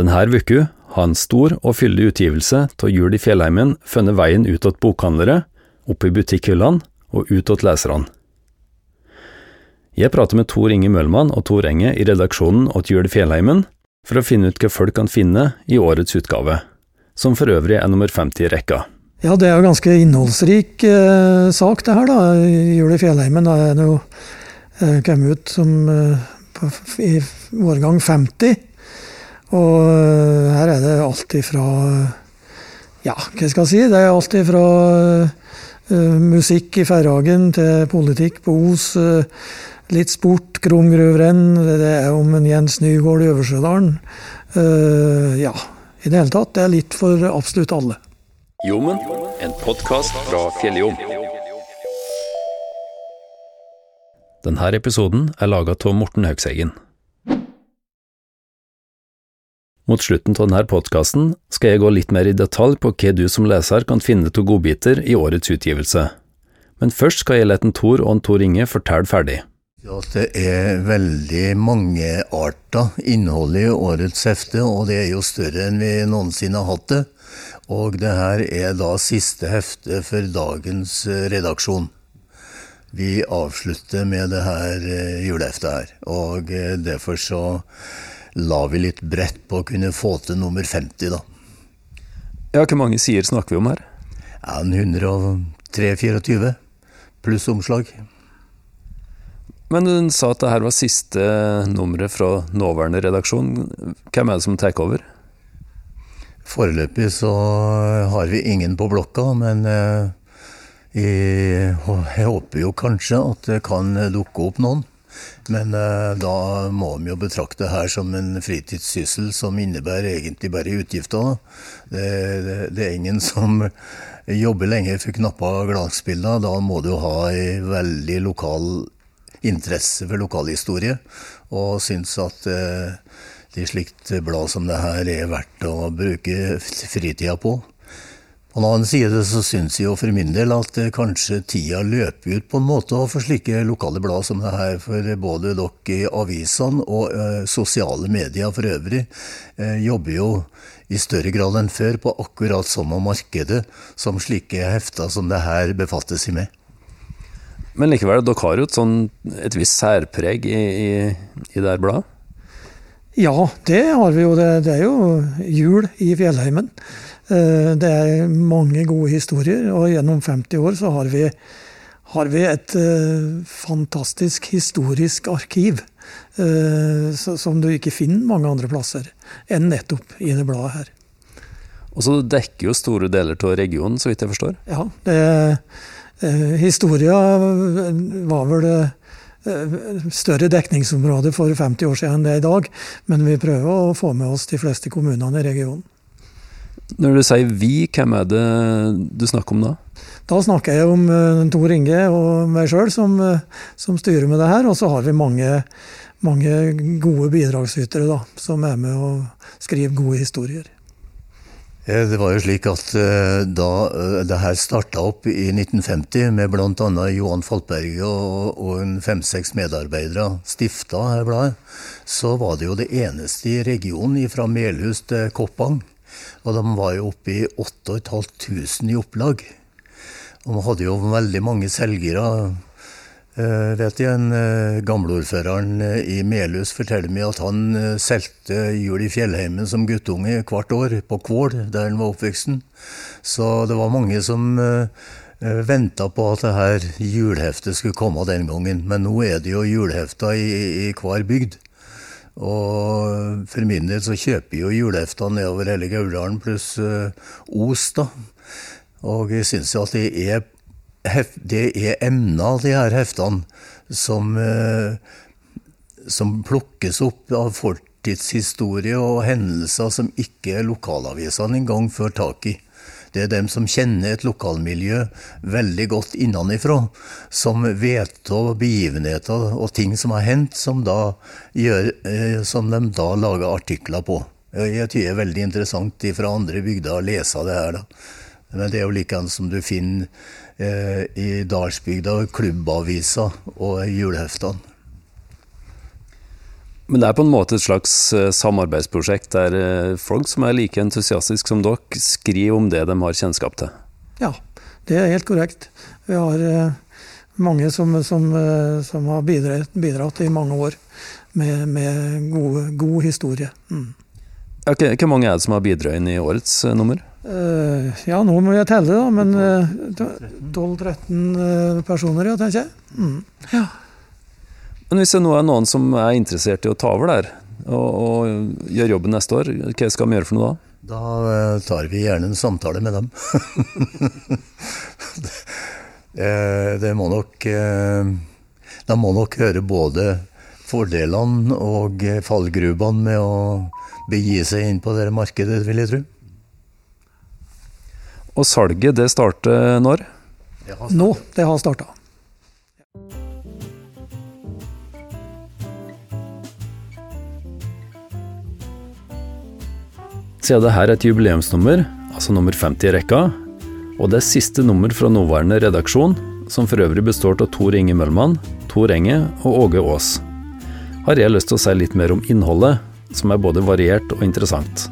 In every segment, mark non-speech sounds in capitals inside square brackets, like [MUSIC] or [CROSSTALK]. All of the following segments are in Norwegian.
Denne uka har en stor og fyldig utgivelse av Jul i fjellheimen funnet veien ut til bokhandlere, opp i butikkhyllene og ut til leserne. Jeg prater med Tor Inge Møllmann og Tor Enge i redaksjonen åt Jul i fjellheimen for å finne ut hva folk kan finne i årets utgave, som for øvrig er nummer 50 i rekka. Ja, det er jo ganske innholdsrik eh, sak det her, da. Jul i fjellheimen da er det jo eh, kommet ut som eh, i årgang 50. Og eh, her er det alt ifra Ja, hva skal jeg si? Det er alt ifra eh, musikk i Færhagen til politikk på Os. eh, litt sport, krumgruvrenn. Det er om en Jens Nygaard i Øversjødalen. Uh, ja, i det hele tatt. Det er litt for absolutt alle. Jommen, en podkast fra Fjelljom. Denne episoden er laga av Morten Haugseggen. Mot slutten av denne podkasten skal jeg gå litt mer i detalj på hva du som leser kan finne av godbiter i årets utgivelse. Men først skal jeg la en Tor og en Tor Inge fortelle ferdig. Ja, det er veldig mangearta innhold i årets hefte, og det er jo større enn vi noensinne har hatt det. Og det her er da siste hefte for dagens eh, redaksjon. Vi avslutter med det her eh, juleheftet her, og eh, derfor så la vi litt bredt på å kunne få til nummer 50, da. Ja, hvor mange sider snakker vi om her? Ja, en 103-24 pluss omslag. Men hun sa at det her var siste nummeret fra nåværende redaksjon. Hvem er det som tar over? Foreløpig så har vi ingen på blokka, men eh, jeg, jeg håper jo kanskje at det kan dukke opp noen. Men uh, da må vi jo betrakte det her som en fritidssyssel som innebærer egentlig bare utgifter. Det, det, det er ingen som jobber lenger for knappa glansbilder. Da må du ha ei veldig lokal interesse for lokalhistorie, og syns at uh, det slikt blad som det her er verdt å bruke fritida på. På han annen side så syns jeg jo for min del at eh, kanskje tida løper ut på en måte for slike lokale blad som det her, for både dere i avisene og eh, sosiale medier for øvrig eh, jobber jo i større grad enn før på akkurat samme markedet som slike hefter som det her befatter seg med. Men likevel, dere har jo et, sånn, et visst særpreg i, i, i det her bladet? Ja, det har vi jo. Det, det er jo jul i fjellheimen. Eh, Det er mange gode historier, og gjennom 50 år så har vi, har vi et eh, fantastisk historisk arkiv. eh, Som du ikke finner mange andre plasser enn nettopp i det bladet her. Og så dekker jo store deler av regionen, så vidt jeg forstår. Ja, det, eh, historia var vel større dekningsområde for 50 år siden enn det er i dag, men vi prøver å få med oss de fleste kommunene i regionen. Når du sier vi, hvem er det du snakker om da? Da snakker jeg om eh, Tor Inge og meg sjøl som, eh, som styrer med det her, og så har vi mange, mange gode bidragsytere da, som er med og skriver gode historier. Eh, Det var jo slik at eh, da eh, det her starta opp i 1950, med bl.a. Johan Faltberget og, og en fem-seks medarbeidere stifta her bladet, så var det jo det eneste i regionen fra Melhus til Koppang. Og de var jo oppe i 8500 i opplag. Og man hadde jo veldig mange selgere. Eh, vet jeg, en eh, Gamleordføreren eh, i Melhus forteller meg at han solgte jul i fjellheimen som guttunge hvert år, på Kvål, der han var oppvoksen. Så det var mange som venta på at det her juleheftet skulle komme den gangen. Men nå er det jo julehefta i, i hver bygd. Og for min del så kjøper jeg jo julehefta nedover hele Gauldalen, pluss Os, da. Og jeg syns jo at det er, det er emner, de her heftene, som, eh, som plukkes opp av fortidshistorie og hendelser som ikke lokalavisene engang får tak i. Det er dem som kjenner et lokalmiljø veldig godt innenfra, som vet av begivenheter og ting som har hendt, som, gjør, eh, som de da lager artikler på. Jeg tror det er veldig interessant fra andre bygder å lese det her. da. Men det er jo likeens som du finner eh, i dalsbygda, klubbavisa og juleheftene. Men det er på en måte et slags eh, samarbeidsprosjekt der eh, folk som er like entusiastiske som dere, skriver om det de har kjennskap til? Ja, det er helt korrekt. Vi har eh, mange som, som, som har bidratt, bidratt, i mange år med, med gode, god historie. Mm. Okay, hvor mange er det som har bidratt inn i årets nummer? Uh, ja, nå må jeg telle, da. Men uh, 12-13 personer, ja, tenker jeg. Mm. Ja. Men hvis det nå er noen som er interessert i å ta over der, og, og gjøre jobben neste år, hva skal vi gjøre for noe da? Da uh, tar vi gjerne en samtale med dem. [LAUGHS] det må nok eh, De må nok høre både fordelene og fallgruvene med å begi seg inn på det markedet, vil jeg tro. Og salget, det starter når? Det Nå. Det har starta. Siden dette er et jubileumsnummer, altså nummer 50 i rekka, og det er siste nummer fra nåværende redaksjon, som for øvrig består av Tor Inge Møllmann, Tor Enge og Åge Aas, har jeg lyst til å si litt mer om innholdet, som er både variert og interessant.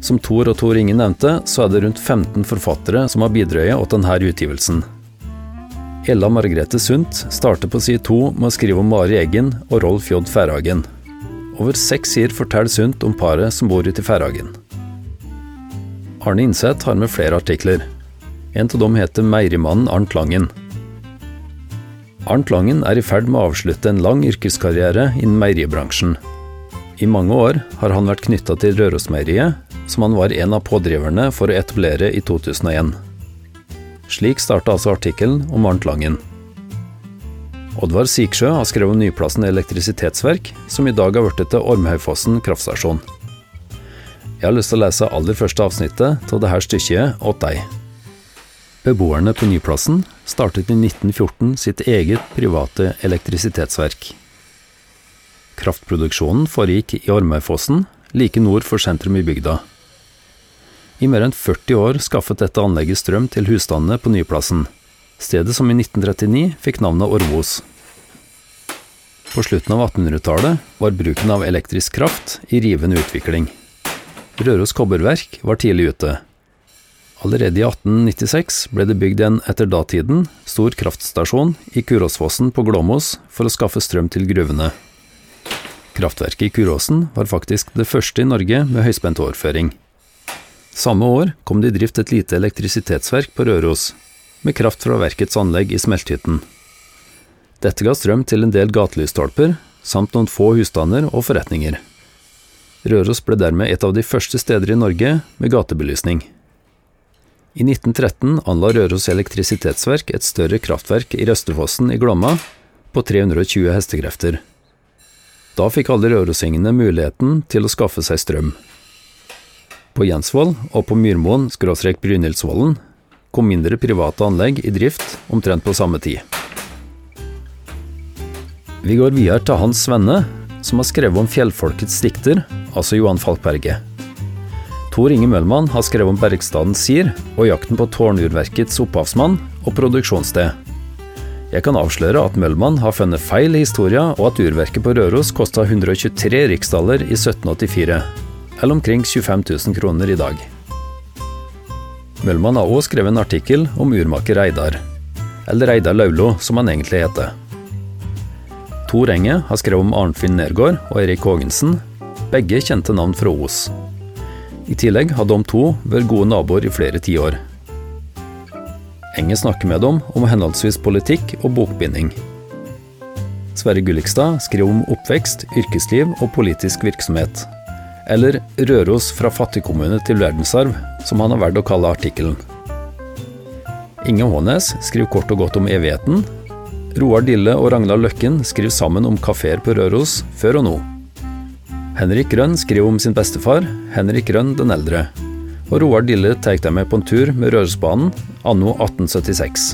Som Tor og Tor Ingen nevnte, så er det rundt 15 forfattere som har bidratt til denne utgivelsen. Ella Margrethe Sundt starter på side to med å skrive om Mari Eggen og Rolf J. Færhagen. Over seks sider forteller Sundt om paret som bor ute i Færhagen. Arne Innseth har med flere artikler. En av dem heter Meierimannen Arnt Langen. Arnt Langen er i ferd med å avslutte en lang yrkeskarriere innen meieribransjen. I mange år har han vært knytta til Rørosmeieriet, som han var en av pådriverne for å etablere i 2001. Slik starta altså artikkelen om Arnt Langen. Oddvar Siksjø har skrevet om Nyplassen elektrisitetsverk, som i dag har blitt til Ormhaugfossen kraftstasjon. Jeg har lyst til å lese aller første avsnittet av dette stykket åt deg. Beboerne på Nyplassen startet i 1914 sitt eget private elektrisitetsverk. Kraftproduksjonen foregikk i Ormøyfossen, like nord for sentrum i bygda. I mer enn 40 år skaffet dette anlegget strøm til husstandene på Nyplassen stedet som i 1939 fikk navnet Orvos. På slutten av 1800-tallet var bruken av elektrisk kraft i rivende utvikling. Røros kobberverk var tidlig ute. Allerede i 1896 ble det bygd en etter datiden stor kraftstasjon i Kuråsfossen på Glåmos for å skaffe strøm til gruvene. Kraftverket i Kuråsen var faktisk det første i Norge med høyspentoverføring. Samme år kom det i drift et lite elektrisitetsverk på Røros, med kraft fra verkets anlegg i smelthytten. Dette ga strøm til en del gatelysstolper, samt noen få husstander og forretninger. Røros ble dermed et av de første steder i Norge med gatebelysning. I 1913 anla Røros elektrisitetsverk et større kraftverk i Røstefossen i Glomma på 320 hestekrefter. Da fikk alle rørosingene muligheten til å skaffe seg strøm. På Jensvoll og på Myrmoen skråstrek Brynildsvollen kom mindre private anlegg i drift omtrent på samme tid. Vi går videre til Hans Svenne, som har skrevet om fjellfolkets dikter, altså Johan Falkberget. Tor Inge Møllmann har skrevet om Bergstaden Sir og jakten på tårnurverkets opphavsmann og produksjonssted. Jeg kan avsløre at Møllmann har funnet feil i historien, og at urverket på Røros kosta 123 riksdaler i 1784, eller omkring 25 000 kroner i dag. Møllmann har også skrevet en artikkel om urmaker Reidar, eller Reidar Laulo som han egentlig heter. Tor Enge har skrevet om Arnfinn Nergård og Erik Haagensen, begge kjente navn fra Os. I tillegg har de to vært gode naboer i flere tiår. Enge snakker med dem om henholdsvis politikk og bokbinding. Sverre Gullikstad skriver om oppvekst, yrkesliv og politisk virksomhet eller Røros fra fattigkommune til verdensarv, som han har valgt å kalle artikkelen. Inge Hånes skriver kort og godt om evigheten. Roar Dille og Ragnar Løkken skriver sammen om kafeer på Røros før og nå. Henrik Rønn skriver om sin bestefar, Henrik Rønn den eldre. Og Roar Dille tar dem med på en tur med Rørosbanen anno 1876.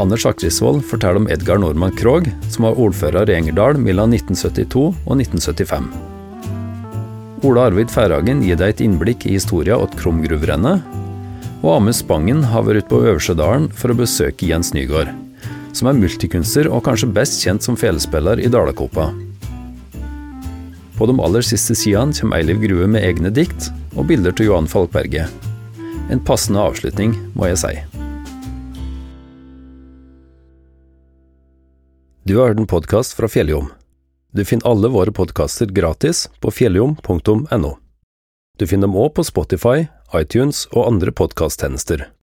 Anders Akrisvold forteller om Edgar Normann Krogh, som var ordfører i Engerdal mellom 1972 og 1975. Ola Arvid Færhagen gir deg et innblikk i historien til Krumgruvrennet, og Amund Spangen har vært på Øversjødalen for å besøke Jens Nygaard, som er multikunstner og kanskje best kjent som felespiller i Dalakopa. På de aller siste sidene kommer Eiliv Grue med egne dikt og bilder til Johan Falkberget. En passende avslutning, må jeg si. Du har hørt en podkast fra Fjelljom. Du finner alle våre podkaster gratis på fjelljom.no. Du finner dem òg på Spotify, iTunes og andre podkasttjenester.